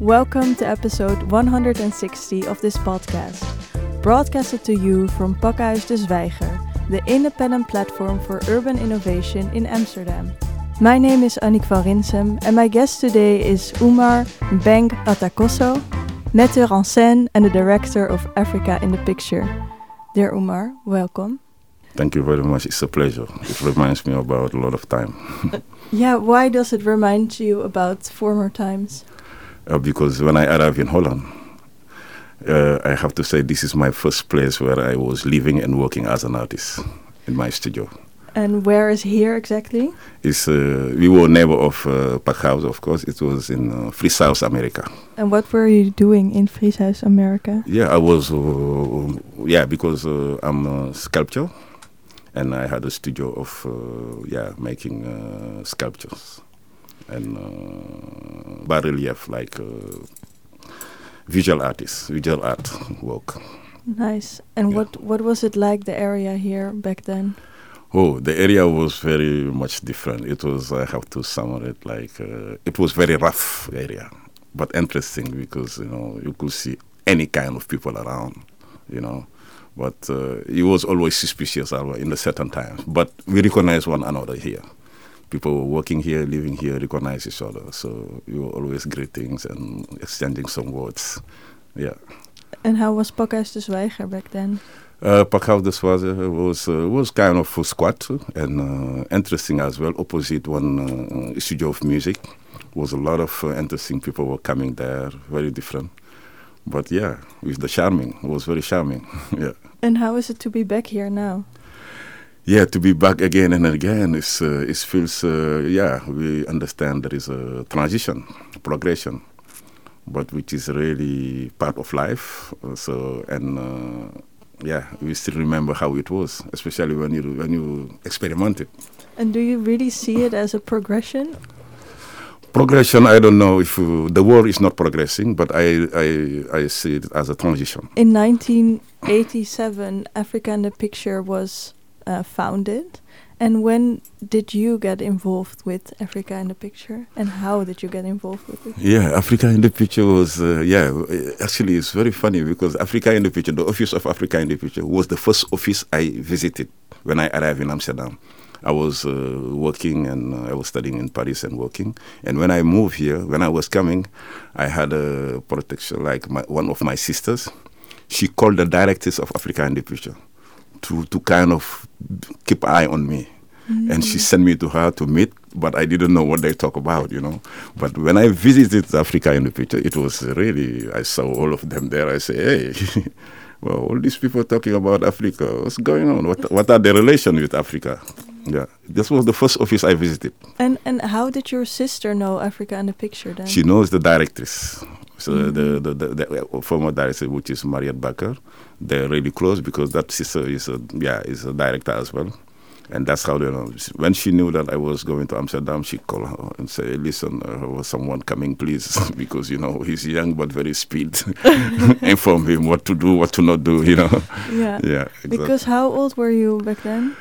Welcome to episode 160 of this podcast, broadcasted to you from Pakhuis de Zwijger, the independent platform for urban innovation in Amsterdam. My name is Annick van Rinsum, and my guest today is Oumar Mbengue Atakosso, metteur en scène and the director of Africa in the Picture. Dear Oumar, welcome. Thank you very much. It's a pleasure. It reminds me about a lot of time. Yeah, why does it remind you about former times? Uh, because when I arrived in Holland, uh, I have to say this is my first place where I was living and working as an artist in my studio. And where is here exactly? It's, uh, we were neighbor of uh, Pakhuis, of course. It was in uh, Free South America. And what were you doing in Free South America? Yeah, I was, uh, yeah, because uh, I'm a sculptor and I had a studio of, uh, yeah, making uh, sculptures and uh, bas relief, like uh, visual artists, visual art work. Nice. And Yeah. what what was it like the area here back then? Oh, the area was very much different. It was, I have to sum it like, uh, it was very rough area, but interesting because, you know, you could see any kind of people around, you know. But uh, it was always suspicious in the certain times. But we recognize one another here. People were working here, living here, recognize each other. So we were always greetings and exchanging some words. Yeah. And how was Pakhuis de Zwijger back then? Uh, Pakhuis de Zwijger was uh, was kind of a squat and uh, interesting as well. Opposite one uh, studio of music was a lot of uh, interesting people were coming there, very different. But yeah, with the charming, it was very charming. yeah, And how is it to be back here now? Yeah. To be back again and again is uh, it feels uh, yeah. We understand there is a transition, progression, but which is really part of life. Uh, so and. Uh, yeah, we still remember how it was, especially when you when you experiment it. And do you really see it as a progression? Progression, I don't know if uh, the world is not progressing, but I, I I see it as a transition. In 1987, Africa in the Picture was uh, founded. And when did you get involved with Africa in the Picture? And how did you get involved with it? Yeah, Africa in the Picture was uh, yeah. Actually, it's very funny because Africa in the Picture, the office of Africa in the Picture, was the first office I visited when I arrived in Amsterdam. I was uh, working and uh, I was studying in Paris and working. And when I moved here, when I was coming, I had a protection like my, one of my sisters. She called the directors of Africa in the Picture to to kind of keep eye on me. And she sent me to her to meet, but I didn't know what they talk about, you know. But when I visited Africa in the picture, it was really, I saw all of them there. I say, hey, well, all these people talking about Africa, what's going on? What, what are the relation with Africa? Yeah, this was the first office I visited. And and how did your sister know Africa in the Picture then? She knows the directress. So the, the, the, the former director, which is Mariette Bakker, they're really close because that sister is a, yeah, is a director as well. And that's how they know. When she knew that I was going to Amsterdam, she called her and said, "Listen, uh, was someone coming, please, because you know he's young but very speed. Inform him what to do, what to not do. You know." yeah. yeah. Exactly. Because how old were you back then?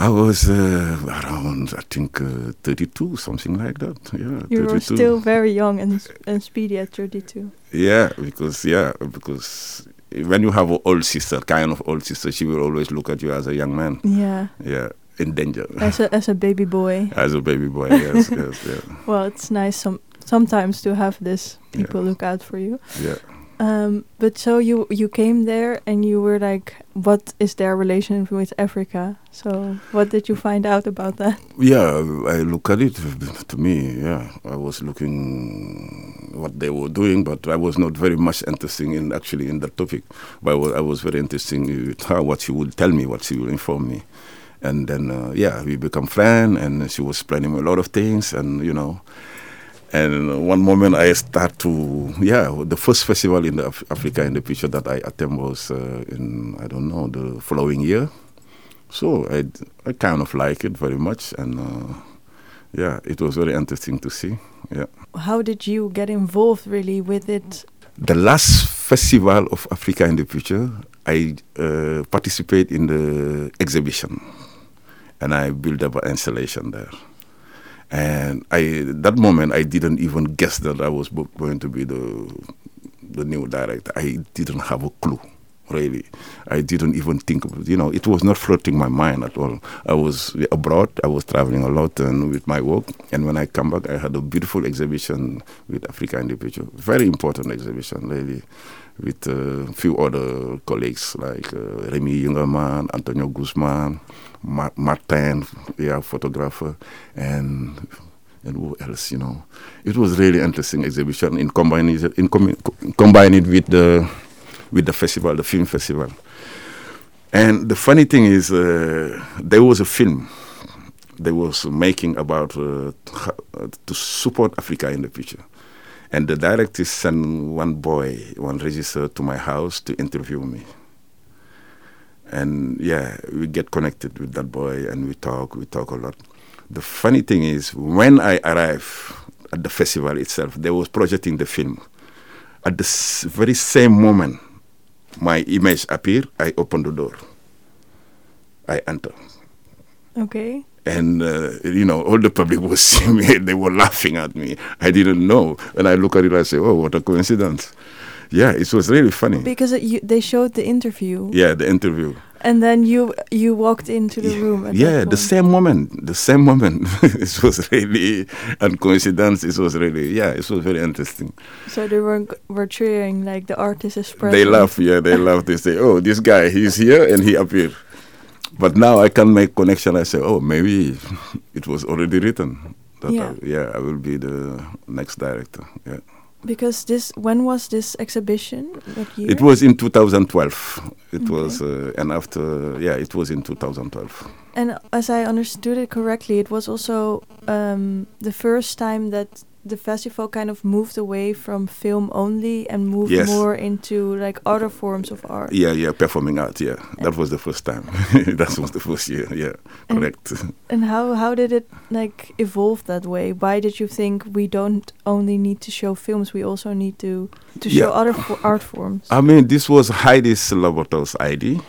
I was uh, around, I think, uh, 32, something like that. Yeah. You were still very young and, and speedy at 32. Yeah, because yeah, because when you have an old sister, kind of old sister, she will always look at you as a young man. Yeah, Yeah, in danger. as a as a baby boy. As a baby boy, yes, yes, yeah, Well, it's nice some sometimes to have this Yeah. people look out for you. yeah. Um, but so you you came there and you were like, what is their relation with Africa? So what did you find out about that? Yeah, I look at it. To me, yeah, I was looking what they were doing, but I was not very much interested in actually in the topic. But I was, I was very interested with her, what she would tell me, what she would inform me, and then uh, yeah, we become friends, and she was planning a lot of things, and you know. And one moment I start to, yeah, the first festival in the Af- Africa in the picture that I attend was uh, in, I don't know, the following year. So I, I kind of like it very much. And uh, yeah, it was very interesting to see. Yeah. How did you get involved really with it? The last festival of Africa in the picture, I uh, participate in the exhibition. And I build up an installation there. And I, that moment, I didn't even guess that I was going to be the the new director. I didn't have a clue, really. I didn't even think of. You know, it was not floating my mind at all. I was abroad. I was traveling a lot and with my work. And when I come back, I had a beautiful exhibition with Africa in the Picture. Very important exhibition, really with a few other colleagues like uh, Remy Jungerman, Antonio Guzman, Ma- Martin, yeah, photographer, and and who else, you know. It was really interesting exhibition in combining in com- combine it with the with the festival, the film festival. And the funny thing is, uh, there was a film they was making about uh, to support Africa in the future. And the director sent one boy, one regisseur to my house to interview me. And yeah, we get connected with that boy and we talk, we talk a lot. The funny thing is, when I arrived at the festival itself, they was projecting the film. At the very same moment, my image appeared, I opened the door. I enter. Okay. And, uh, you know, all the public was seeing me, they were laughing at me. I didn't know. When I look at it, I say, oh, what a coincidence. Yeah, it was really funny. Because it, you, they showed the interview, Yeah, the interview. and then you you walked into the room. At yeah, the same moment, the same moment. it was really a coincidence. It was really, yeah, it was very interesting. So they were were cheering like the artist is present. They laugh, yeah, they laugh. They say, oh, this guy, he's here and he appeared. But now I can make connection. I say, oh, maybe it was already written. That Yeah. I, yeah, I will be the next director. Yeah. Because this when was this exhibition? It was in 2012. It Okay. was, uh, and after, yeah, it was in 2012. And as I understood it correctly, it was also um, the first time that the festival kind of moved away from film only and moved Yes. more into like other forms of art. Yeah, yeah, performing art. Yeah, that was the first time. that was the first year. Yeah, correct. And how how did it like evolve that way? Why did you think we don't only need to show films, we also need to to show other fo- art forms? I mean, this was Heidi's Laboto's idea,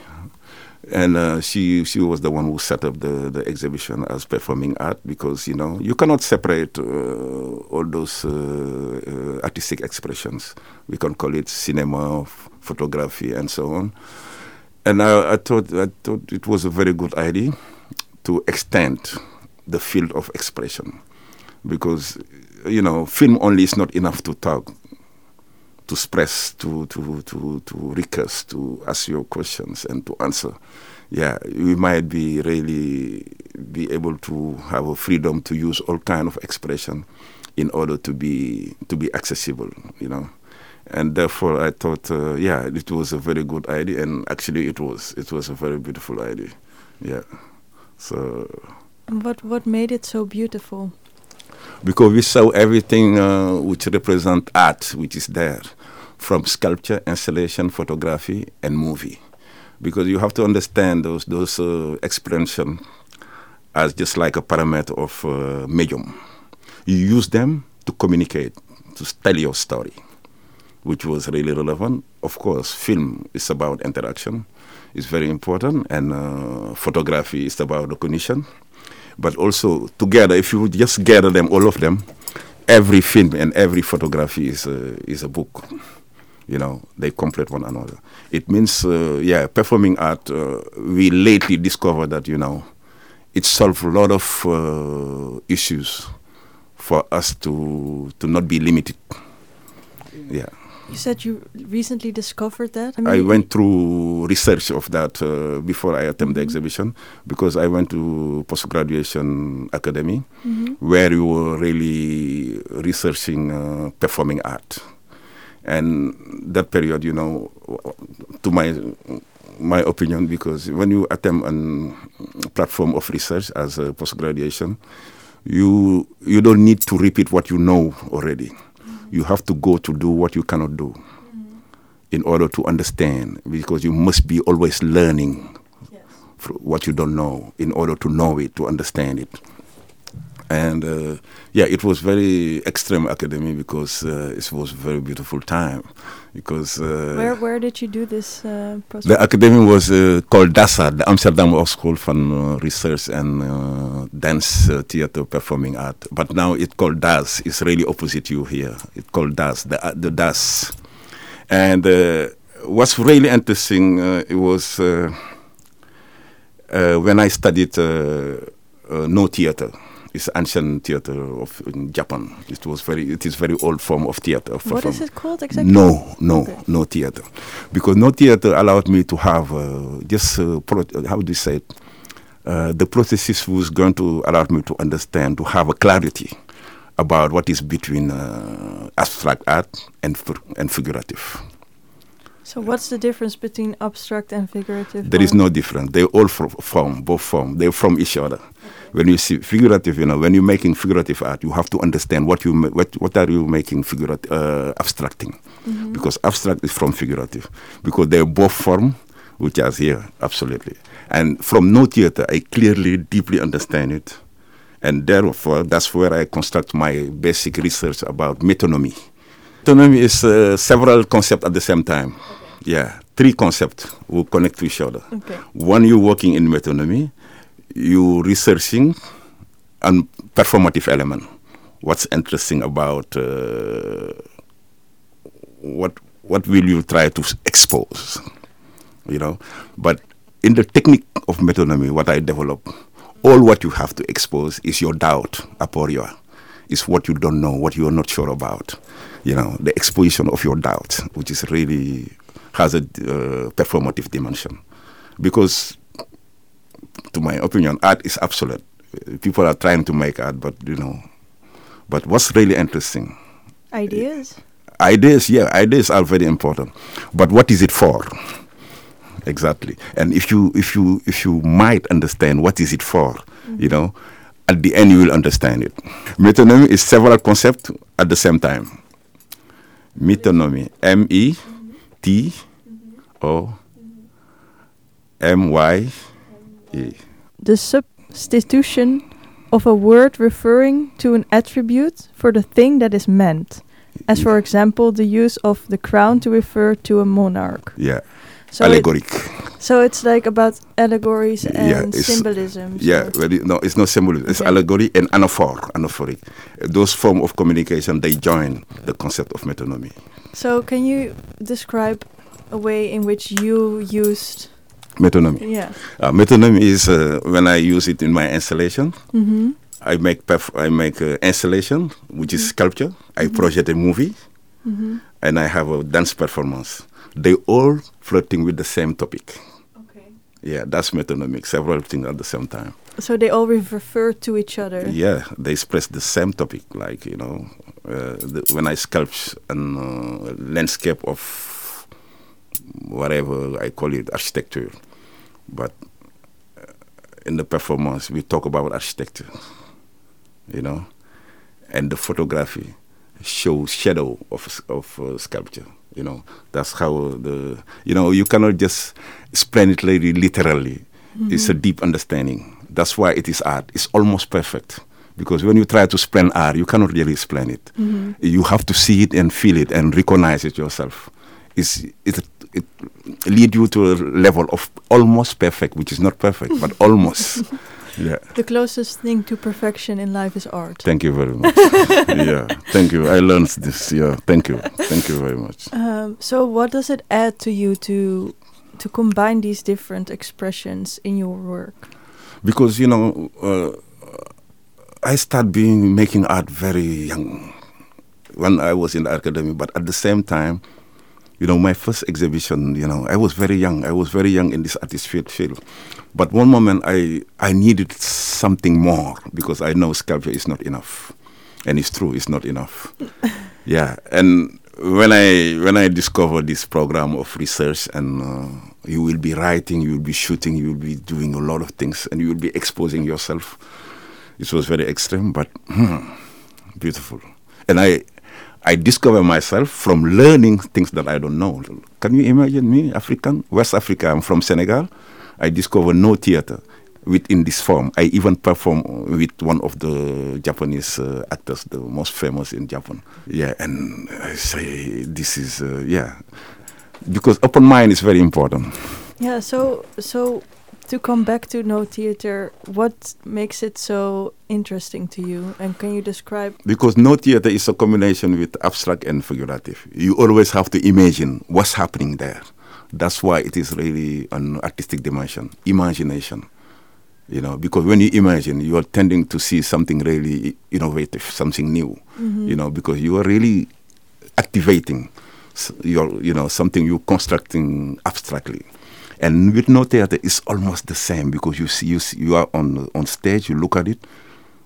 and uh, she she was the one who set up the, the exhibition as performing art because you know you cannot separate uh, all those uh, uh, artistic expressions. We can call it cinema, photography, and so on. And I, I thought I thought it was a very good idea to extend the field of expression because you know film only is not enough to talk to express, to to to to recurse, to ask your questions and to answer. Yeah, we might be really be able to have a freedom to use all kind of expression in order to be to be accessible, you know. And therefore, I thought, uh, yeah, it was a very good idea, and actually, it was. It was a very beautiful idea. Yeah. So what what made it so beautiful? Because we saw everything uh, which represent art which is there from sculpture installation photography and movie. Because you have to understand those those uh, expression as just like a parameter of uh, medium. You use them to communicate to tell your story which was really relevant. Of course film is about interaction it's very important and uh, photography is about recognition but also together if you would just gather them all of them every film and every photography is a, is a book. You know they complete one another. It means uh, yeah performing art uh, we lately discovered that you know it solves a lot of uh, issues for us to to not be limited. Yeah You said you recently discovered that. I mean, went through research of that uh, before I attended the Mhm. exhibition because I went to post graduation academy Mhm. where we were really researching uh, performing art, and that period, you know, to my my opinion, because when you attempt a platform of research as a post graduation, you you don't need to repeat what you know already. You have to go to do what you cannot do mm-hmm. in order to understand, because you must be always learning Yes. what you don't know in order to know it, to understand it. And uh, yeah, it was very extreme academy because uh, it was a very beautiful time. Because uh, where where did you do this? Uh, the academy was uh, called DasArts, the Amsterdam School for uh, Research and Dance Theater Performing Art. But now it's called DAS. It's really opposite you here. It's called DAS, the the DAS. And what's really interesting it was when I studied Noh theater it's ancient theater of in Japan. It was very, it is very old form of theater. Of what is it called exactly? No, no, okay. Noh theater, because Noh theater allowed me to have uh, just uh, how do you say it? Uh, the processes was going to allow me to understand, to have a clarity about what is between uh, abstract art and and figurative. So what's the difference between abstract and figurative? There art? is no difference. They all form, both form. They're from each other. Okay. When you see figurative, you know, when you're making figurative art, you have to understand what you what what are you making figurative, uh, abstracting, mm -hmm. because abstract is from figurative, because they're both form, which is here absolutely. And from Noh theater, I clearly, deeply understand it, and therefore that's where I construct my basic research about metonymy. Metonymy is uh, several concepts at the same time. Yeah, three concepts will connect to each other. Okay. One, you're working in metonymy, you researching and performative element. What's interesting about uh, what what will you try to expose, you know? But in the technique of metonymy, what I develop, all what you have to expose is your doubt, aporia, is what you don't know, what you are not sure about. You know, the exposition of your doubt, which is really has a uh, performative dimension. Because, to my opinion, art is absolute. People are trying to make art, but you know, but what's really interesting? Ideas. Ideas, yeah, ideas are very important. But what is it for? Exactly. And if you if you if you might understand what is it for, mm-hmm. you know, at the end you will understand it. Metonymy is several concepts at the same time. Metonymy, M E T O M Y E. The substitution of a word referring to an attribute for the thing that is meant. As for example, the use of the crown to refer to a monarch. Yeah. So allegoric. It, so it's like about allegories and yeah, symbolism. Yeah, well, no, it's not symbolism. It's okay. allegory and anaphor, anaphoric. Those form of communication they join the concept of metonymy. So can you describe a way in which you used metonymy? Yeah. Uh, metonymy is uh, when I use it in my installation. Mm -hmm. I make I make uh, installation, which is mm -hmm. sculpture. I mm -hmm. project a movie, mm-hmm. and I have a dance performance. They all flirting with the same topic. Okay. Yeah, that's metonymic. Several things at the same time. So they all refer to each other. Yeah, they express the same topic. Like you know, uh, the, when I sculpt a uh, landscape of whatever I call it, architecture, but uh, in the performance we talk about architecture. You know, and the photography shows shadow of of uh, sculpture. You know, that's how the you know you cannot just explain it literally. Mm-hmm. It's a deep understanding that's why it is art. It's almost perfect. Because when you try to explain art, you cannot really explain it. Mm-hmm. You have to see it and feel it and recognize it yourself. It's, it, it lead you to a level of almost perfect, which is not perfect, but almost. Yeah. The closest thing to perfection in life is art. Thank you very much. yeah, thank you. I learned this. Yeah, thank you. Thank you very much. Um, so, what does it add to you to to combine these different expressions in your work? because you know uh, I started being making art very young when I was in the academy, but at the same time, you know, my first exhibition, you know, I was very young. I was very young in this artist field. field. But one moment I I needed something more because I know sculpture is not enough, and it's true, it's not enough. yeah, and when I when I discovered this program of research and uh, you will be writing, you will be shooting, you will be doing a lot of things, and you will be exposing yourself. It was very extreme, but hmm, beautiful. And I I discover myself from learning things that I don't know. Can you imagine me, African, West Africa? I'm from Senegal. I discover Noh theater. within this form. I even perform with one of the Japanese uh, actors, the most famous in Japan. Yeah, and I say this is uh, yeah, because open mind is very important. Yeah. So so to come back to Noh theater, what makes it so interesting to you? And can you describe? Because Noh theater is a combination with abstract and figurative. You always have to imagine what's happening there. That's why it is really an artistic dimension, imagination. You know, because when you imagine, you are tending to see something really innovative, something new. Mm-hmm. You know, because you are really activating your, you know, something you're constructing abstractly. And with Noh theater, it's almost the same because you see, you, see, you are on on stage, you look at it,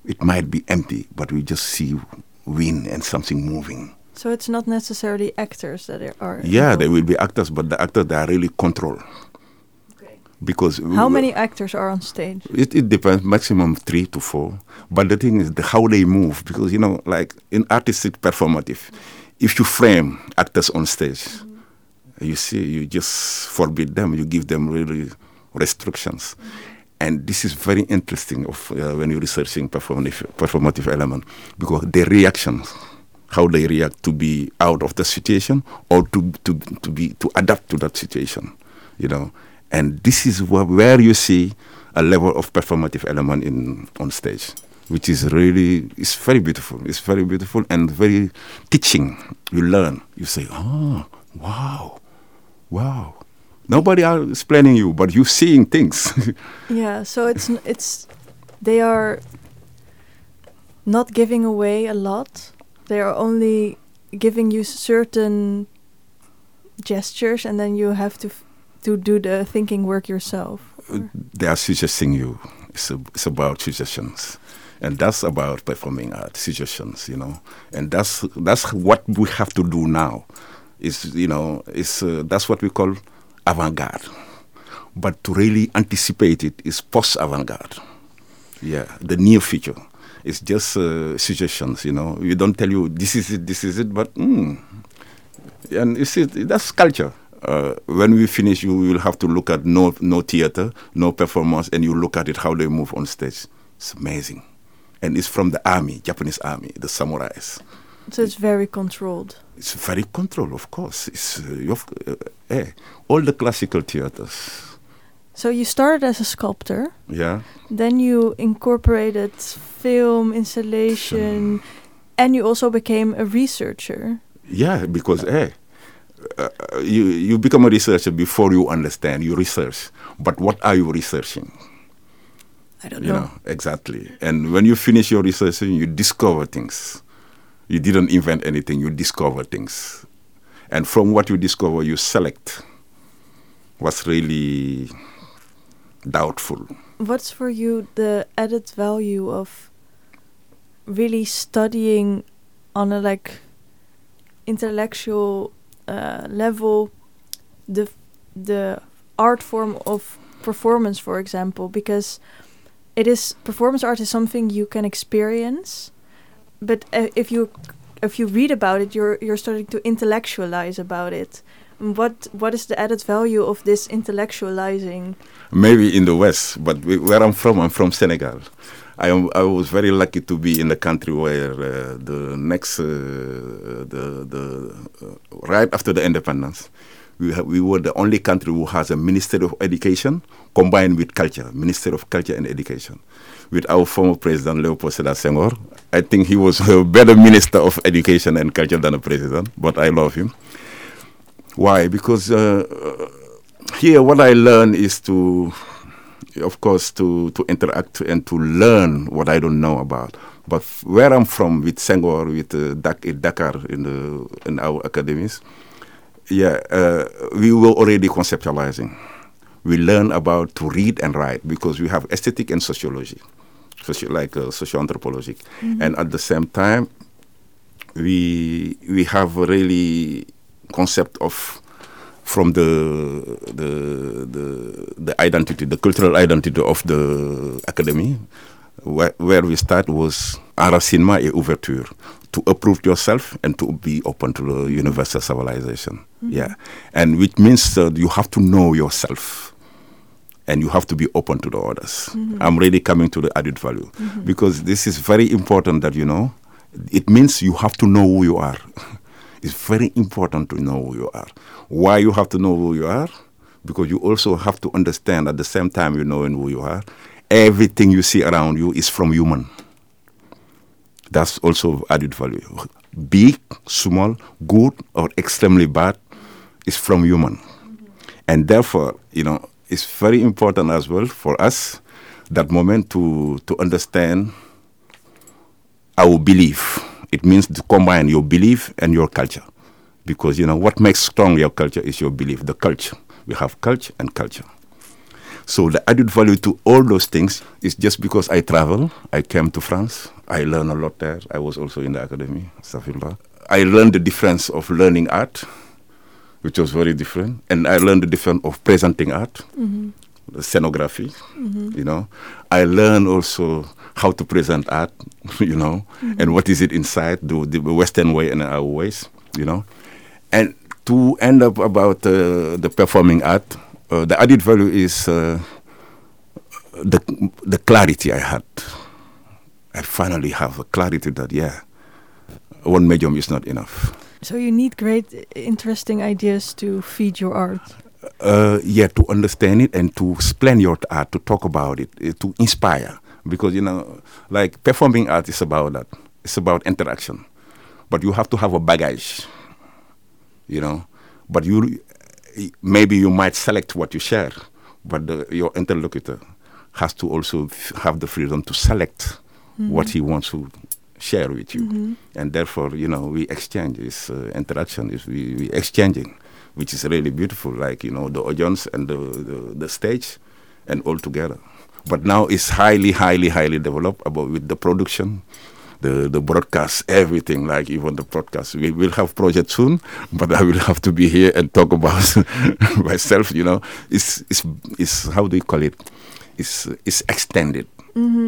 it might be empty, but we just see wind and something moving. So it's not necessarily actors that are. Yeah, involved. there will be actors, but the actors they are really control. Okay. Because how many actors are on stage? It, it depends, maximum three to four. But the thing is the, how they move, because you know, like in artistic performative, if you frame actors on stage. Mm -hmm you see, you just forbid them, you give them really restrictions. And this is very interesting of, uh, when you're researching performative, performative element because their reactions, how they react to be out of the situation or to, to, to be to adapt to that situation, you know. And this is wh- where you see a level of performative element in on stage, which is really it's very beautiful. It's very beautiful and very teaching. You learn. You say, oh, wow wow. Nobody are explaining you but you're seeing things. Yeah so it's it's they are not giving away a lot. They are only giving you certain gestures and then you have to to do the thinking work yourself. Uh, they are suggesting you. It's, a, it's about suggestions. And that's about performing art suggestions you know. And that's that's what we have to do now is you know is uh, that's what we call avant-garde. But to really anticipate it is post-avant-garde. Yeah the near future it's just uh, suggestions you know. We don't tell you this is it this is it but mm. and you see that's culture. Uh, when we finish you will have to look at no Noh theater no performance and you look at it how they move on stage. It's amazing. And it's from the army japanese army the samurais. So it's very controlled. It's very controlled, of course. It's uh, uh, eh, all the classical theaters. So you started as a sculptor. Yeah. Then you incorporated film installation, and you also became a researcher. Yeah, because eh, uh, you you become a researcher before you understand. You research, but what are you researching? I don't you know. know. exactly. And when you finish your research, you discover things you didn't invent anything, you discover things. And from what you discover, you select what's really doubtful. What's for you the added value of really studying on a like intellectual uh, level the the art form of performance for example because it is performance art is something you can experience but uh, if you if you read about it, you're you're starting to intellectualize about it. What what is the added value of this intellectualizing? Maybe in the West, but where I'm from, I'm from Senegal. I am, I was very lucky to be in the country where uh, the next uh, the the uh, right after the independence, we we were the only country who has a Ministry of Education combined with culture, Ministry of Culture and Education with our former president Leopold Senghor. I think he was a better minister of education and culture than a president, but I love him. Why? Because uh, here what I learn is to, of course, to, to interact and to learn what I don't know about. But where I'm from, with Senghor, with uh, Dakar in, the, in our academies, yeah, uh, we were already conceptualizing we learn about to read and write because we have aesthetic and sociology, socio- like uh, socio-anthropology, mm-hmm. and at the same time, we we have a really concept of from the the the the identity, the cultural identity of the academy. Where, where we start was enracinement et ouverture to uproot yourself and to be open to the universal civilization. Mm-hmm. Yeah, and which means uh, you have to know yourself and you have to be open to the others. I'm really coming to the added value because this is very important that you know. It means you have to know who you are. it's very important to know who you are. Why you have to know who you are? Because you also have to understand at the same time you knowing who you are, everything you see around you is from human. That's also added value. Big, small, good, or extremely bad is from human. And therefore, you know, it's very important as well for us that moment to to understand our belief. It means to combine your belief and your culture. Because you know what makes strong your culture is your belief, the culture. We have culture and culture. So the added value to all those things is just because I travel, I came to France, I learned a lot there. I was also in the academy. I learned the difference of learning art, which was very different, and I learned the difference of presenting art, the scenography. You know, I learned also how to present art. You know, and what is it inside the, the Western way and our ways. You know, and to end up about uh, the performing art, uh, the added value is uh, the the clarity I had. I finally have a clarity that yeah, one medium is not enough. So you need great, interesting ideas to feed your art. Uh, yeah, to understand it and to explain your art, to talk about it, uh, to inspire. Because you know, like performing art is about that. It's about interaction, but you have to have a baggage. You know, but you maybe you might select what you share, but the, your interlocutor has to also f- have the freedom to select what he wants to share with you, and therefore, you know, we exchange. This uh, interaction is we, we exchanging, which is really beautiful. Like you know, the audience and the, the, the stage, and all together. But now it's highly, highly, highly developed about with the production, the the broadcast, everything. Like even the broadcast, we will have project soon, but I will have to be here and talk about myself. You know, it's it's it's how do you call it? It's it's extended.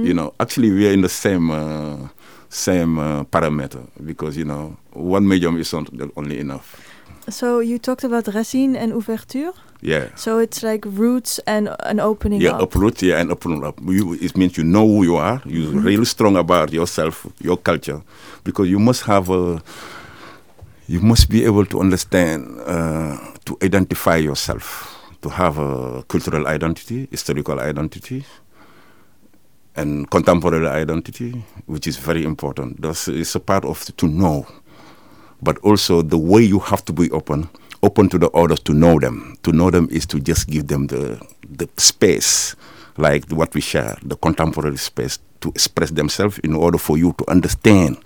You know, actually we are in the same. Uh, same uh, parameter because you know one medium is not only enough. So you talked about racine and ouverture. Yeah. So it's like roots and an opening Yeah, up. uproot, yeah, and open up. You, it means you know who you are. You're really strong about yourself, your culture, because you must have a. You must be able to understand, uh, to identify yourself, to have a cultural identity, historical identity, and contemporary identity, which is very important. That's it's a part of to know, but also the way you have to be open, open to the others to know them. To know them is to just give them the the space, like what we share, the contemporary space to express themselves in order for you to understand,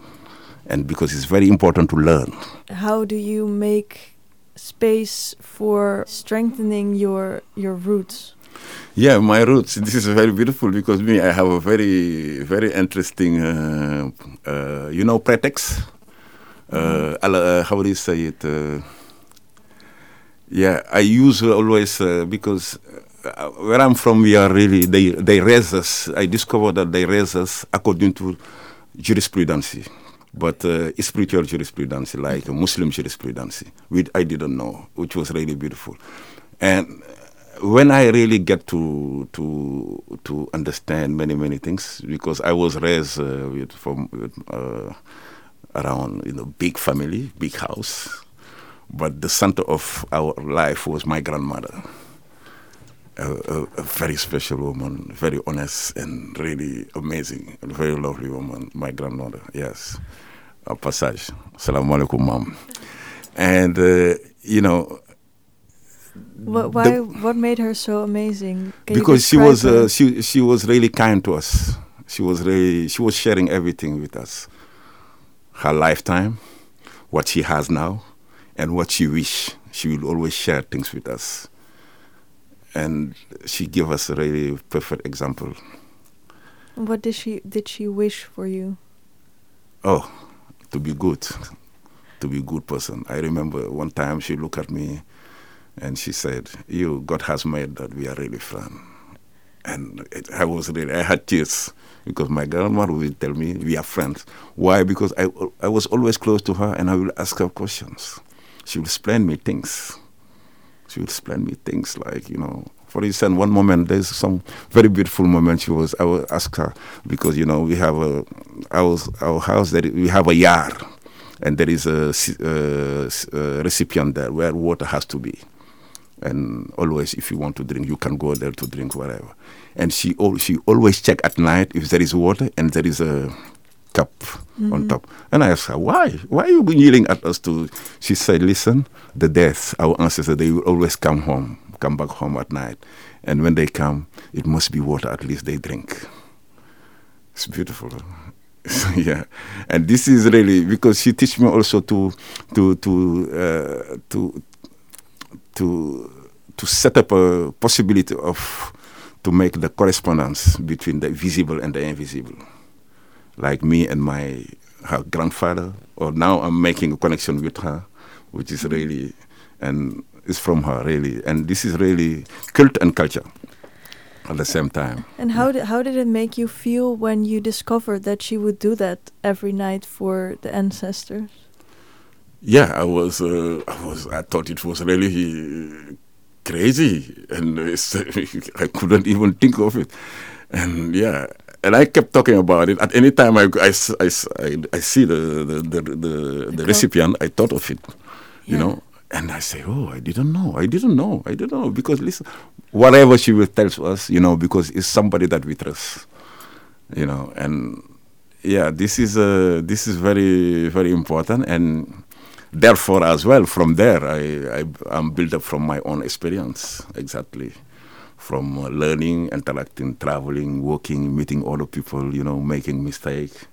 and because it's very important to learn. How do you make space for strengthening your your roots? Yeah, my roots. This is very beautiful because me, I have a very, very interesting, uh, uh, you know, pretext. Uh, ala- uh, how do you say it? Uh, yeah, I use always uh, because uh, where I'm from, we are really they they raise us. I discovered that they raise us according to jurisprudence, but uh, spiritual jurisprudence, like Muslim jurisprudence, which I didn't know, which was really beautiful, and when I really get to to to understand many many things because I was raised uh, with from uh, around you know big family, big house, but the center of our life was my grandmother. A, a, a very special woman, very honest and really amazing, a very lovely woman. My grandmother, yes. A passage. Assalamu alaikum, mom. And uh, you know, What, why? what made her so amazing? Can because she was uh, she she was really kind to us. She was really she was sharing everything with us. Her lifetime, what she has now, and what she wish. She will always share things with us. And she gave us a really perfect example. what did she did she wish for you? Oh, to be good, to be a good person. I remember one time she looked at me, and she said, "You, God has made that we are really friends." and it, I was really I had tears because my grandmother would tell me we are friends. Why? Because I I was always close to her and I will ask her questions. She will explain me things. She will explain me things like you know For instance, one moment there's some very beautiful moment. She was I will ask her because you know we have a our our house that we have a yard, and there is a, uh, a recipient there where water has to be, and always if you want to drink, you can go there to drink whatever. And she al- she always check at night if there is water and there is a cup mm-hmm. on top. And I asked her, why? Why are you yelling at us to? She said, listen, the death, our ancestors, they will always come home, come back home at night. And when they come, it must be water at least they drink. It's beautiful. yeah, and this is really because she teach me also to to to uh, to to to set up a possibility of to make the correspondence between the visible and the invisible like me and my her grandfather. Or now I'm making a connection with her, which is mm-hmm. really, and is from her really. And this is really cult and culture at the same time. And how did how did it make you feel when you discovered that she would do that every night for the ancestors? Yeah, I was uh, I was I thought it was really crazy, and I couldn't even think of it. And yeah, and I kept talking about it. At any time I, I, I, I, see the, the, the, the, the recipient, I thought of it, you know. And I say, oh, I didn't know. I didn't know. I didn't know. Because listen, whatever she will tell us, you know, because it's somebody that we trust, you know. And yeah, this is, uh, this is very, very important. And therefore, as well, from there, I, I, I'm built up from my own experience, exactly from uh, learning, interacting, traveling, working, meeting other people, you know, making mistakes,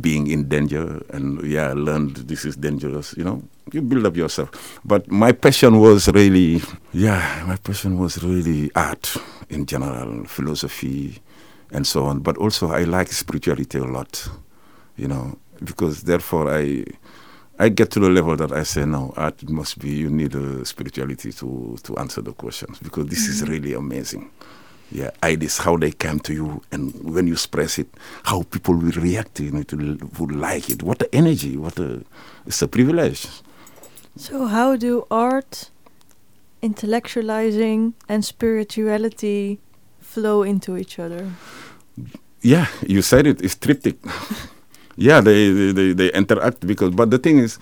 being in danger, and yeah, I learned this is dangerous, you know. You build up yourself. But my passion was really, yeah, my passion was really art in general, philosophy, and so on. But also, I like spirituality a lot, you know, because therefore I I get to the level that I say, no, art must be, you need a spirituality to, to answer the questions because this mm-hmm. is really amazing. Yeah, ideas, how they come to you, and when you express it, how people will react to it, would like it. What the energy, what a, it's a privilege. So, how do art, intellectualizing, and spirituality flow into each other? Yeah, you said it, it's triptych. yeah, they, they, they interact because, but the thing is,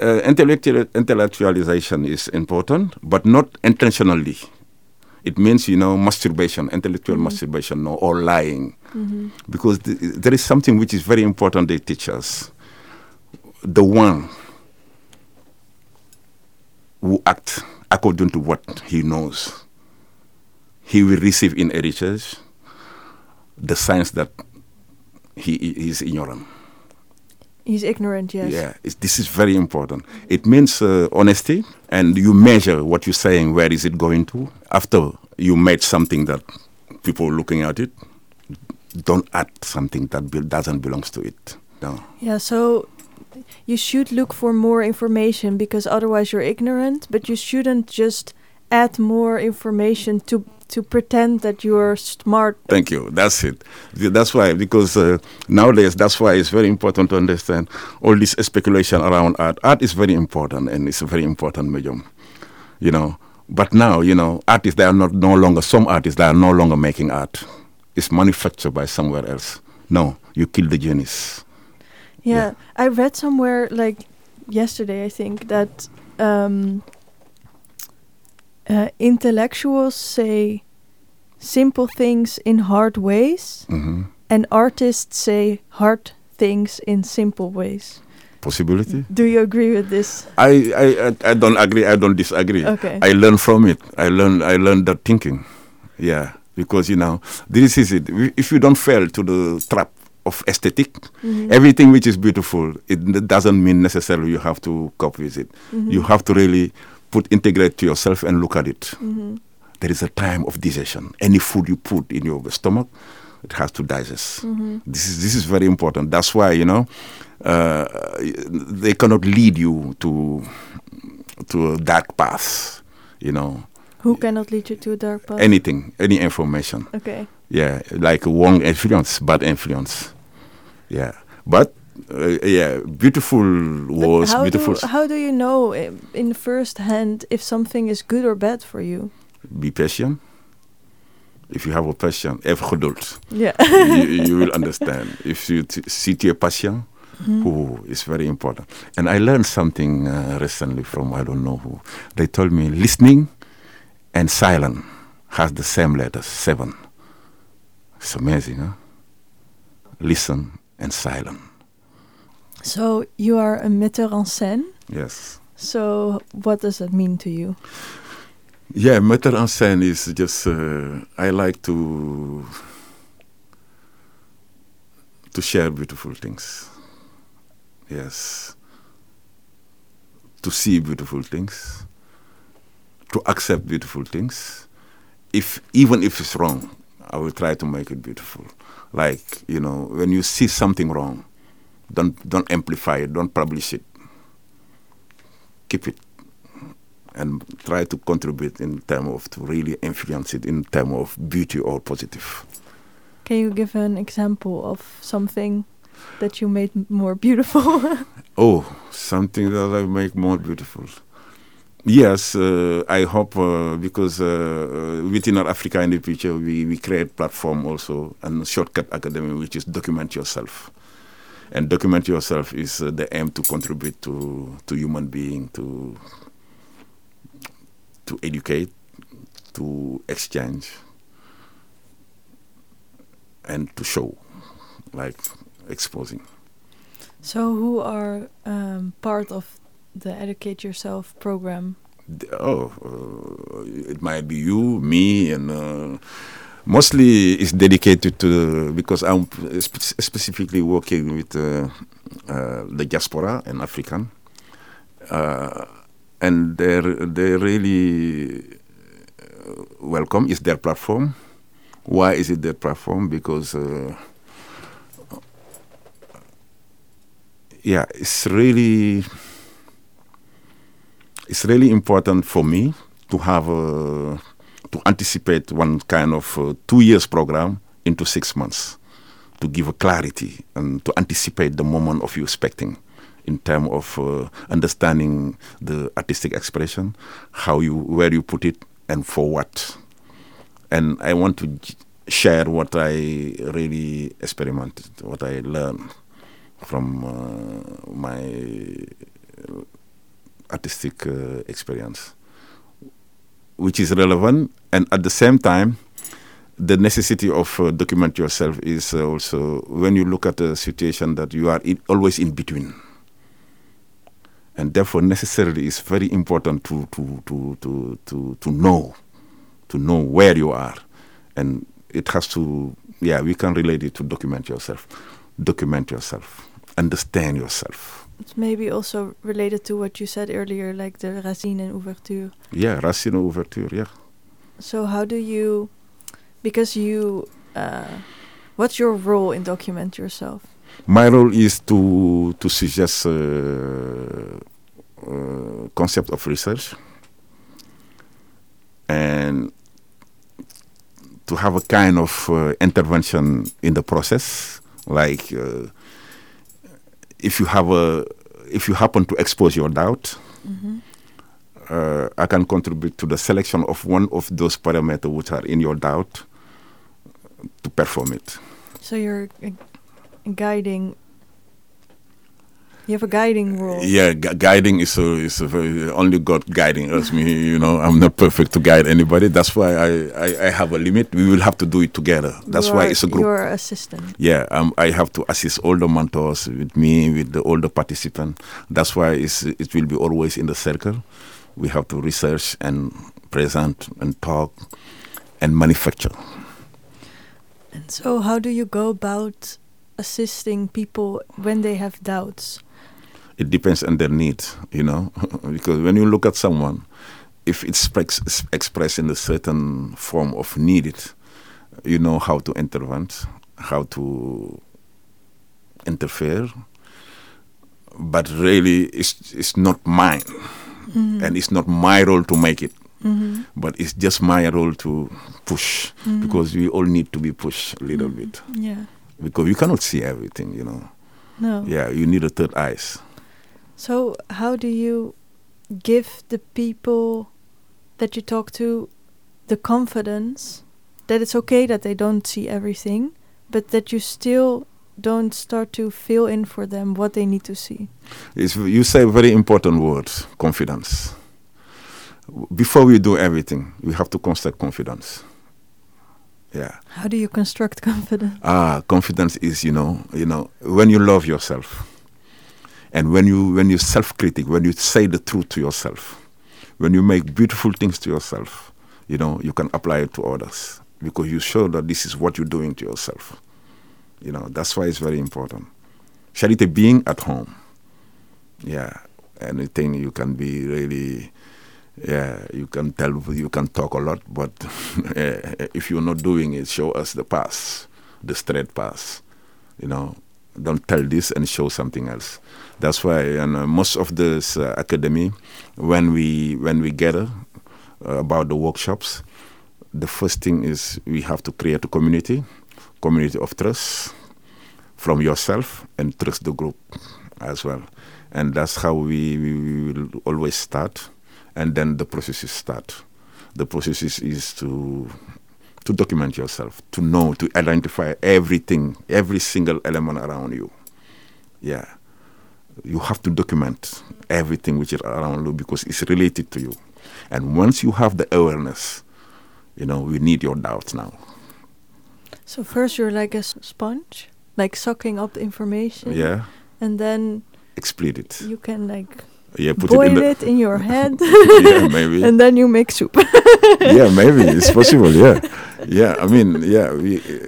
uh, intellectual, intellectualization is important, but not intentionally. It means, you know, masturbation, intellectual mm-hmm. masturbation, no, or lying. Mm-hmm. Because th- there is something which is very important they teach us. The one who acts according to what he knows, he will receive in heritage the signs that he is ignorant. He's ignorant, yes. Yeah, this is very important. It means uh, honesty, and you measure what you're saying, where is it going to. After you made something that people looking at it, don't add something that be doesn't belong to it. No. Yeah, so you should look for more information because otherwise you're ignorant, but you shouldn't just add more information to to pretend that you're smart. Thank you. That's it. That's why, because uh, nowadays, that's why it's very important to understand all this speculation around art. Art is very important, and it's a very important medium, you know. But now, you know, artists they are not no longer. Some artists they are no longer making art. It's manufactured by somewhere else. No, you kill the genius. Yeah, yeah. I read somewhere like yesterday, I think that. Um, uh, intellectuals say simple things in hard ways, mm-hmm. and artists say hard things in simple ways. Possibility? Do you agree with this? I, I, I don't agree. I don't disagree. Okay. I learn from it. I learn I learn that thinking. Yeah, because you know this is it. If you don't fall to the trap of esthetic mm-hmm. everything which is beautiful, it doesn't mean necessarily you have to copy with it. Mm-hmm. You have to really put integrate to yourself and look at it. Mm-hmm. There is a time of digestion. Any food you put in your stomach, it has to digest. Mm-hmm. This is this is very important. That's why you know uh, they cannot lead you to to a dark path. You know. Who cannot lead you to a dark path? Anything, any information. Okay. Yeah, like wrong influence, bad influence. Yeah, but uh, yeah, beautiful was how beautiful. Do, how do you know in first hand if something is good or bad for you? Be patient. If you have a patient, have geduld. Yeah. you, you will understand. If you t- sit your patient, Mhm. Ooh, it's very important. And I learned something uh, recently from I don't know who. They told me listening and silent has the same letters, seven. It's amazing, huh? Listen and silent. So you are a metteur en scène. Yes. So what does that mean to you? Yeah, metteur en scène is just uh, I like to to share beautiful things. Yes. To see beautiful things. To accept beautiful things. If even if it's wrong, I will try to make it beautiful. Like, you know, when you see something wrong, don't don't amplify it, don't publish it. Keep it and try to contribute in terms of to really influence it in terms of beauty or positive. Can you give an example of something that you made more beautiful? Oh, something that I make more beautiful. Yes, uh, I hope uh, because uh, uh, within our Africa in the Picture we, we create platform also and shortcut academy which is document yourself. And document yourself is uh, the aim to contribute to to human being to to educate, to exchange, and to show, like exposing. so who are um, part of the Educate Yourself program? Oh, uh, it might be you, me, and uh, mostly it's dedicated to because I'm p- spe- specifically working with uh, uh, the diaspora and African, uh, and they're they really uh, welcome. It's their platform. Why is it their platform? Because uh, yeah, it's really it's really important for me to have a, to anticipate one kind of uh, two years program into six months to give a clarity and to anticipate the moment of you expecting in terms of uh, understanding the artistic expression how you where you put it and for what. And i want to share what i really experimented what i learned from uh, my artistic uh, experience, which is relevant, and at the same time, the necessity of uh, document yourself is uh, also when you look at a situation that you are in, always in between, and therefore necessarily it's very important to to to to to to know, to know where you are, and it has to yeah we can relate it to document yourself, document yourself, understand yourself. It's maybe also related to what you said earlier, like the racine and ouverture. Yeah, Racine Ouverture, yeah. So how do you, because you, uh, what's your role in document yourself? My role is to to suggest uh, uh, concept of research and to have a kind of uh, intervention in the process, like uh, if you have a if you happen to expose your doubt, uh, I can contribute to the selection of one of those parameters which are in your doubt to perform it. So you're a guiding. You have a guiding role. Yeah, gu- guiding is a, is a very, only God guiding us. Me, you know, I'm not perfect to guide anybody. That's why I, I, I have a limit. We will have to do it together. That's You why it's a group. Your assistant. Yeah, um, I have to assist all the mentors with me, with the older participant. That's why it's, it will be always in the circle. We have to research and present and talk and manufacture. And so, how do you go about assisting people when they have doubts? It depends on their need, you know, because when you look at someone, if it's express, it's expressed in a certain form of needed, you know how to intervene, how to interfere, but really it's, it's not mine, mm-hmm. and it's not my role to make it, Mm-hmm. but it's just my role to push, mm-hmm. because we all need to be pushed a little mm-hmm. bit, Yeah. because you cannot see everything, you know. No. Yeah, you need a third eyes. So, how do you give the people that you talk to the confidence that it's okay that they don't see everything, but that you still don't start to fill in for them what they need to see. It's, you say very important words, confidence. Before we do everything, we have to construct confidence. Yeah. How do you construct confidence? Ah, confidence is, you know, you know, when you love yourself, and when you when you self-critic, when you say the truth to yourself, when you make beautiful things to yourself, you know, you can apply it to others because you show that this is what you're doing to yourself. You know, that's why it's very important. Charity being at home. Yeah. Anything you can be really yeah, you can tell, you can talk a lot, but eh, if you're not doing it, show us the path, the straight path. You know, don't tell this and show something else. That's why, and uh, most of this uh, academy, when we when we gather uh, about the workshops, the first thing is we have to create a community, community of trust from yourself and trust the group as well. And that's how we, we, will always start and then the processes start. The process is, is to to document yourself, to know, to identify everything, every single element around you. Yeah. You have to document everything which is around you because it's related to you. And once you have the awareness, you know, we need your doubts now. So first you're like a sponge, like sucking up the information. Yeah. And then Exploit it. you can like Yeah, put boil it in it in your head. yeah, maybe. and then you make soup. yeah, maybe it's possible. Yeah, yeah. I mean, yeah. We, uh,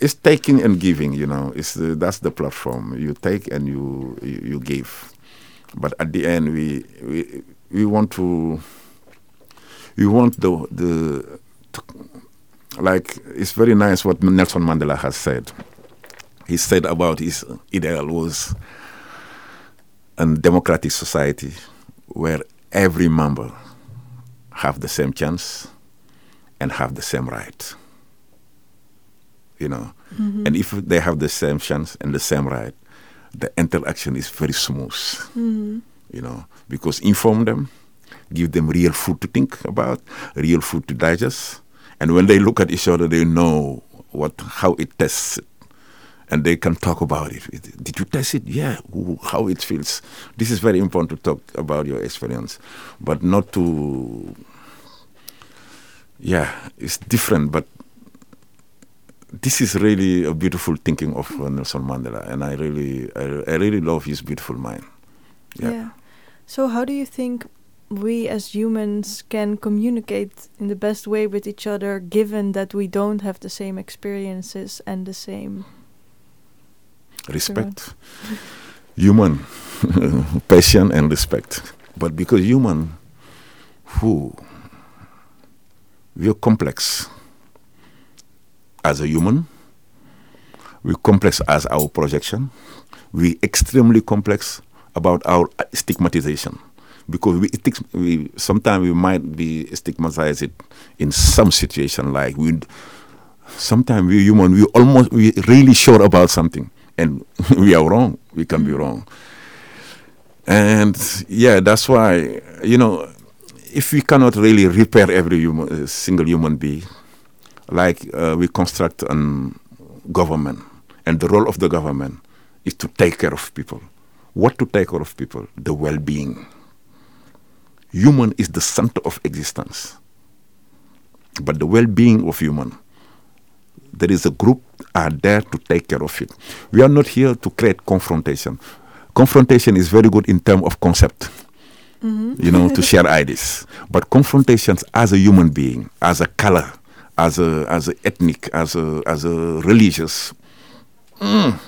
it's taking and giving. You know, it's the, that's the platform. You take and you, you you give, but at the end, we we we want to. We want the the to, like it's very nice what Nelson Mandela has said. He said about his ideal was a democratic society where every member have the same chance and have the same right. You know, mm-hmm. and if they have the same chance and the same right, the interaction is very smooth. Mm-hmm. You know, because inform them, give them real food to think about, real food to digest, and when they look at each other, they know what how it tests and they can talk about it. Did you test it? Yeah. How it feels. This is very important to talk about your experience, but not to. Yeah, it's different, but this is really a beautiful thinking of uh, Nelson Mandela, and I really, I, I really love his beautiful mind. Yeah. So how do you think we as humans can communicate in the best way with each other given that we don't have the same experiences and the same respect. Human. Passion and respect. But because human who we are complex as a human we're complex as our projection we extremely complex about our stigmatization. Because we, we sometimes we might be stigmatized in some situation like we sometimes we human we almost we really sure about something and we are wrong we can be wrong. And yeah that's why you know if we cannot really repair every human, uh, single human being like uh, we construct a government and the role of the government is to take care of people what to take care of people the well-being human is the center of existence but the well-being of human there is a group are there to take care of it. We are not here to create confrontation. Confrontation is very good in terms of concept, you know, to share ideas. But confrontations as a human being, as a color, as a as a ethnic, as a as a religious, mm,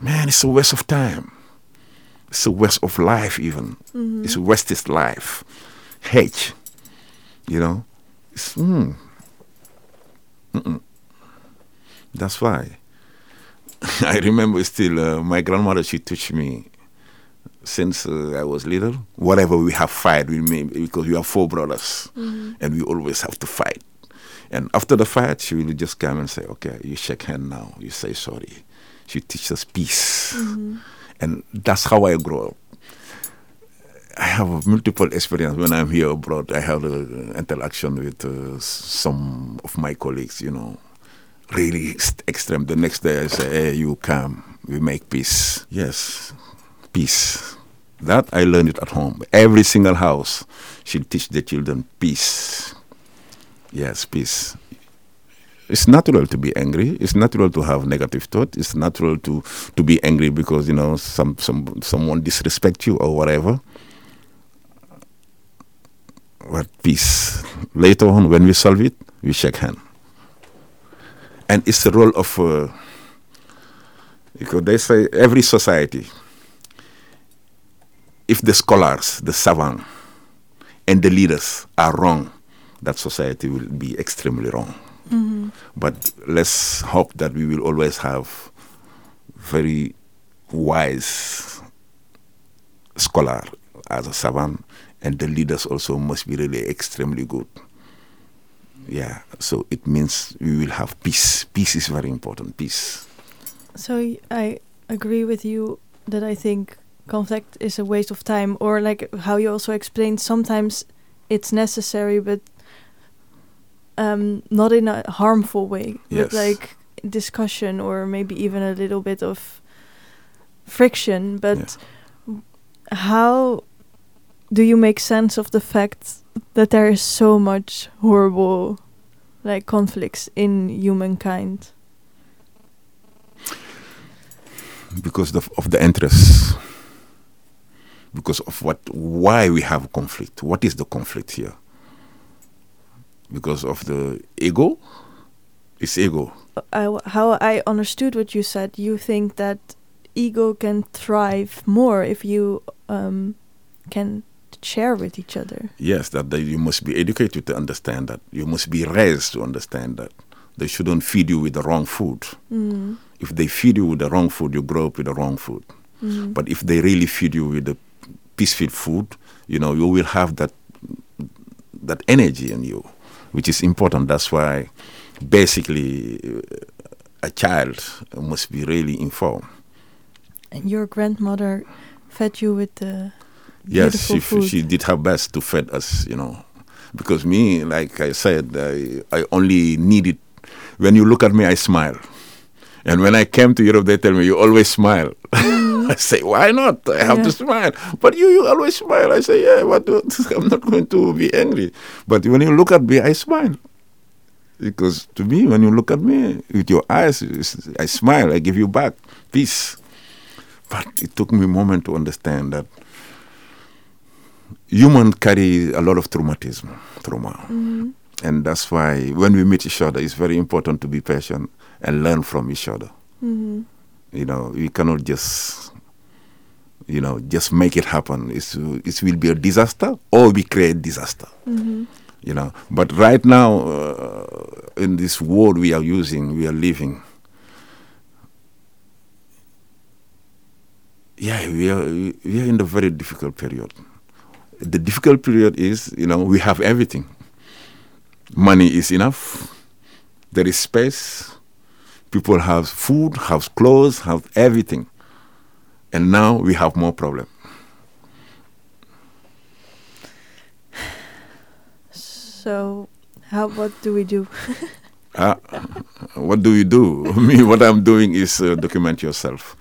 man, it's a waste of time. It's a waste of life, even. It's a wasted life. Hate, you know. It's, mm, mm-mm. That's why. I remember still uh, my grandmother. She taught me since uh, I was little. Whatever we have fight we me because we are four brothers, and we always have to fight. And after the fight, she will just come and say, "Okay, you shake hand now. You say sorry." She teaches us peace, and that's how I grew up. I have multiple experience when I'm here abroad. I have uh, interaction with uh, some of my colleagues, you know, really extreme. The next day I say, hey, you come, we make peace. Yes, peace. That I learned it at home. Every single house should teach the children peace. Yes, peace. It's natural to be angry. It's natural to have negative thought. It's natural to, to be angry because you know some some someone disrespect you or whatever. But peace. Later on, when we solve it, we shake hand. And it's the role of uh, because they say every society. If the scholars, the savants, and the leaders are wrong, that society will be extremely wrong. Mm-hmm. But let's hope that we will always have very wise scholar as a savant, and the leaders also must be really extremely good. Yeah, so it means we will have peace. Peace is very important. Peace. So I agree with you that I think conflict is a waste of time, or like how you also explained, sometimes it's necessary, but um, not in a harmful way. Yes. But like discussion, or maybe even a little bit of friction. But how do you make sense of the fact that there is so much horrible, like conflicts in humankind? because of, of the interests because of what why we have conflict what is the conflict here because of the ego? It's ego. I, how I understood what you said, you think that ego can thrive more if you um, can share with each other. yes that, that you must be educated to understand that. You must be raised to understand that. They shouldn't feed you with the wrong food. Mm. if they feed you with the wrong food you grow up with the wrong food. Mm. But if they really feed you with the peaceful food, you know, you will have that that energy in you, which is important. That's why, basically, uh, a child must be really informed. And your grandmother fed you with the Yes, she food. she did her best to feed us, you know, because me, like I said, I I only needed. When you look at me, I smile, and when I came to Europe, they tell me you always smile. I say, why not? I have to smile. But you, you always smile. I say, yeah, but uh, I'm not going to be angry. But when you look at me, I smile. Because to me, when you look at me with your eyes, I smile. I give you back peace. But it took me a moment to understand that human carry a lot of traumatism, trauma. Mhm. And that's why when we meet each other, it's very important to be patient and learn from each other. Mhm. You know, we cannot just, you know, just make it happen. It's, it will be a disaster or we create disaster. Mhm. You know, but right now uh, in this world we are using, we are living. Yeah, we are we are in a very difficult period. The difficult period is, you know, we have everything. Money is enough. There is space. People have food, have clothes, have everything. And now we have more problem. So, how what do we do? Uh, what do we do? Me, what I'm doing is uh, document yourself,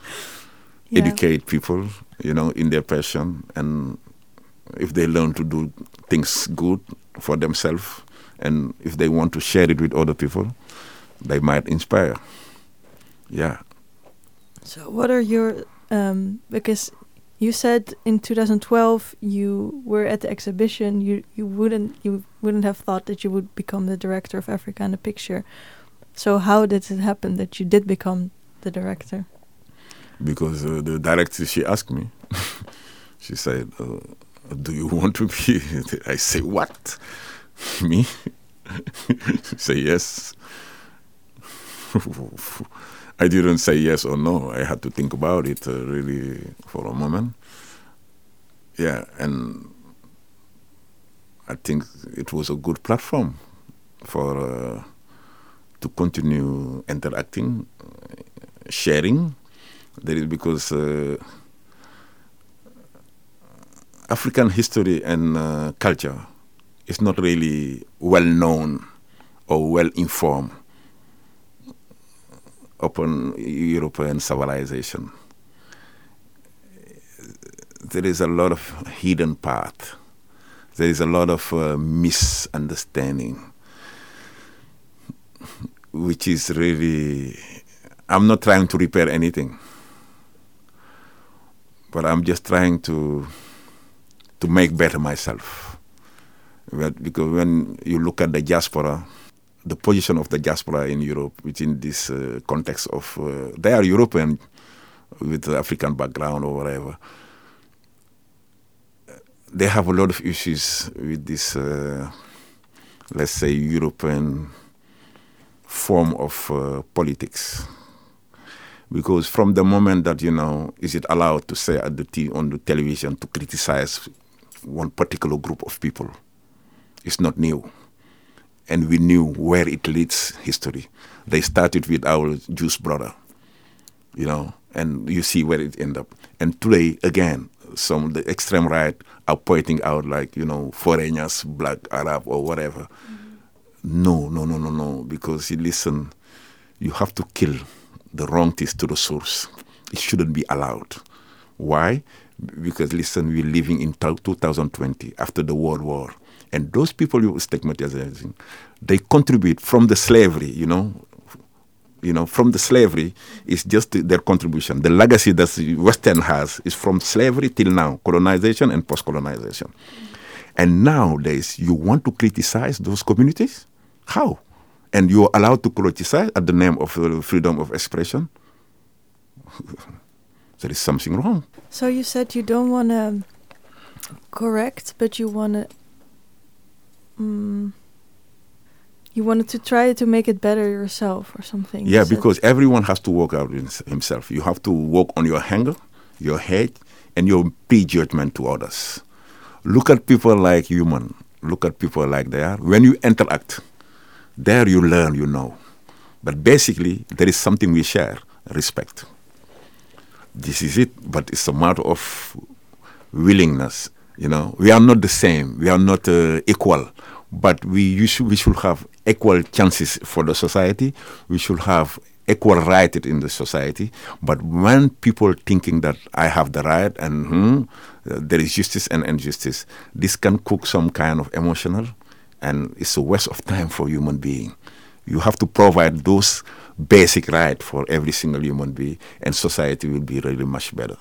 Yeah. educate people, you know, in their passion, and if they learn to do things good for themselves, and if they want to share it with other people, they might inspire. Yeah, So, what are your um, because you said in 2012 you were at the exhibition. You you wouldn't you wouldn't have thought that you would become the director of Africa in a Picture. So, how did it happen that you did become the director? because uh, the director she asked me, she said, uh, "Do you want to be?" I say, "What? Me?" say, "Yes." I didn't say yes or no. I had to think about it uh, really for a moment. Yeah, and I think it was a good platform for uh, to continue interacting, sharing. That is because uh, African history and uh, culture is not really well known or well informed upon European civilization. There is a lot of hidden path. There is a lot of uh, misunderstanding, which is really. I'm not trying to repair anything, but I'm just trying to to make better myself. Because when you look at the diaspora, the position of the diaspora in Europe within this uh, context of uh, they are European with African background or whatever. They have a lot of issues with this, uh, let's say, European form of uh, politics. Because from the moment that you know, is it allowed to say at the t- on the television to criticize one particular group of people? It's not new and we knew where it leads history. They started with our Jewish brother, you know, and you see where it ended up. And today, again, some of the extreme right are pointing out like, you know, foreigners, black, Arab, or whatever. Mm-hmm. No, no, no, no, no, because you listen, you have to kill the wrong things to the source. It shouldn't be allowed. Why? Because listen, we're living in 2020 after the World War and those people you stigmatizing, they contribute from the slavery, you know. You know, from the slavery is just their contribution. The legacy that the Western has is from slavery till now, colonization and post-colonization. And nowadays, you want to criticize those communities? How? And you're allowed to criticize at the name of uh, freedom of expression? there is something wrong. So you said you don't want to correct, but you want to mm, you wanted to try to make it better yourself or something. Yeah, because everyone has to work out himself. You have to work on your anger, your hate, and your prejudgment to others. Look at people like human. Look at people like they are. When you interact, there you learn, you know. But basically, there is something we share respect. This is it, but it's a matter of willingness. You know, we are not the same, we are not uh, equal but we should, we should have equal chances for the society. We should have equal right in the society. But when people thinking that I have the right and hmm, there is justice and injustice, this can cook some kind of emotional, and it's a waste of time for human being. You have to provide those basic right for every single human being, and society will be really much better.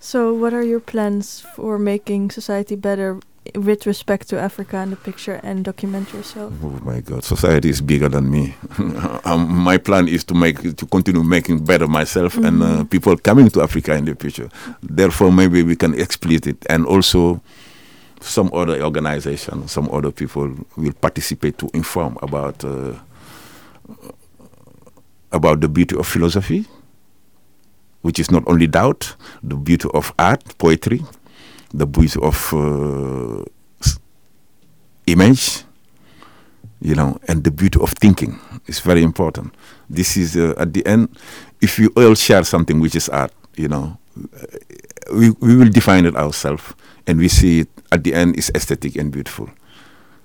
So, what are your plans for making society better with respect to Africa in the picture and document yourself? Oh my God, society is bigger than me. um, my plan is to make to continue making better myself mm -hmm. and uh, mm-hmm. people coming to Africa in the Picture. Therefore, maybe we can exploit it, and also some other organization, some other people will participate to inform about uh, about the beauty of philosophy, which is not only doubt, the beauty of art, poetry, the beauty of uh, image, you know, and the beauty of thinking is very important. This is uh, at the end, if we all share something which is art, you know, we, we will define it ourselves and we see it at the end is aesthetic and beautiful.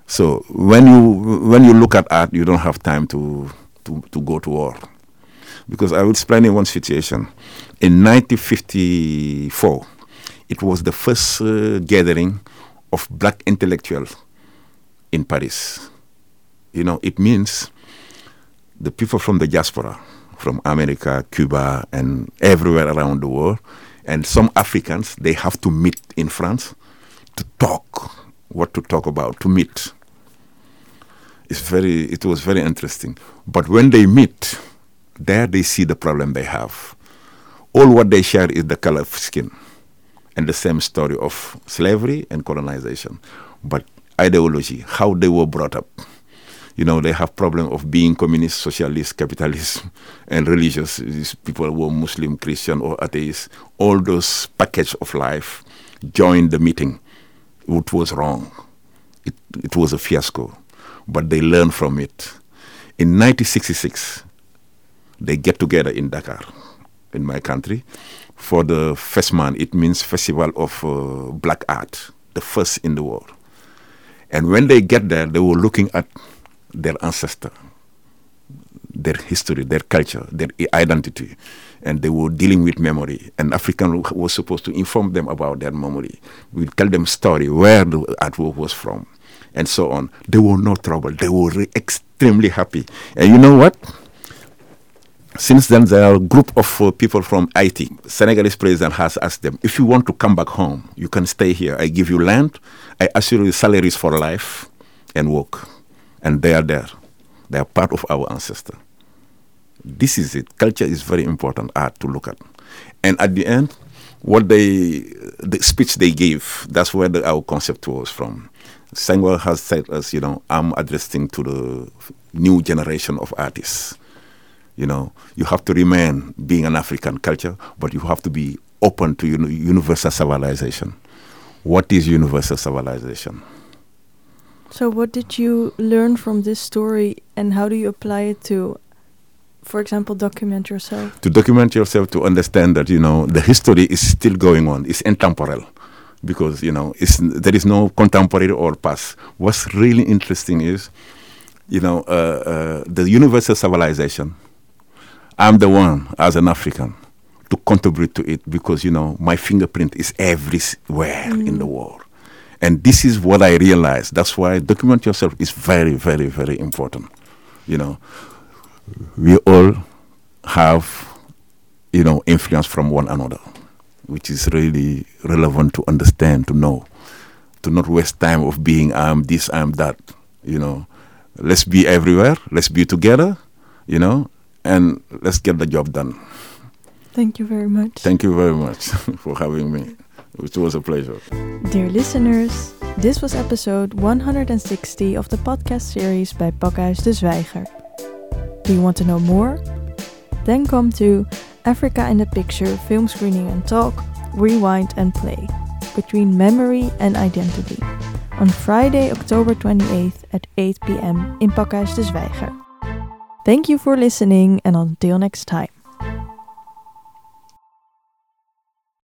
So when you when you look at art, you don't have time to to, to go to war. Because I will explain in one situation. In 1954, it was the first uh, gathering of black intellectuals in Paris. You know, it means the people from the diaspora, from America, Cuba, and everywhere around the world, and some Africans, they have to meet in France to talk, what to talk about, to meet. It's very, it was very interesting. But when they meet, there they see the problem they have. All what they share is the color of skin and the same story of slavery and colonization, but ideology, how they were brought up. You know, they have problem of being communist, socialist, capitalist, and religious. These people were Muslim, Christian, or atheist. All those package of life joined the meeting. It was wrong. It, it was a fiasco, but they learned from it. In 1966, they get together in Dakar in my country. For the first FESMAN, it means Festival of uh, Black Art, the first in the world. And when they get there, they were looking at their ancestor, their history, their culture, their identity, and they were dealing with memory. And African was supposed to inform them about their memory. We tell them story where the artwork was from, and so on. They were no trouble. They were extremely happy. And you know what? Since then, there are a group of uh, people from Haiti. Senegalese president has asked them, if you want to come back home, you can stay here. I give you land, I assure you salaries for life and work. And they are there. They are part of our ancestor. This is it. Culture is very important art to look at. And at the end, what they, the speech they gave, that's where the, our concept was from. Senghor has said us, you know, I'm addressing to the new generation of artists you know, you have to remain being an African culture, but you have to be open to uni- universal civilization. What is universal civilization? So, what did you learn from this story, and how do you apply it to, for example, document yourself? To document yourself, to understand that you know the history is still going on. It's intemporal, because you know it's, there is no contemporary or past. What's really interesting is, you know, uh, uh, the universal civilization I'm the one as an African to contribute to it because you know my fingerprint is everywhere mm. in the world. And this is what I realized. That's why document yourself is very, very, very important. You know, we all have, you know, influence from one another, which is really relevant to understand, to know, to not waste time of being I'm this, I'm that. You know, let's be everywhere. Let's be together. You know, and let's get the job done. Thank you very much. Thank you very much for having me. It was a pleasure. Dear listeners, this was episode 160 of the podcast series by Pakhuis de Zwijger. Do you want to know more? Then come to Africa in the Picture film screening and talk, rewind and play between memory and identity on Friday, October 28th at 8 pm in Pakhuis de Zwijger. Thank you for listening and until next time.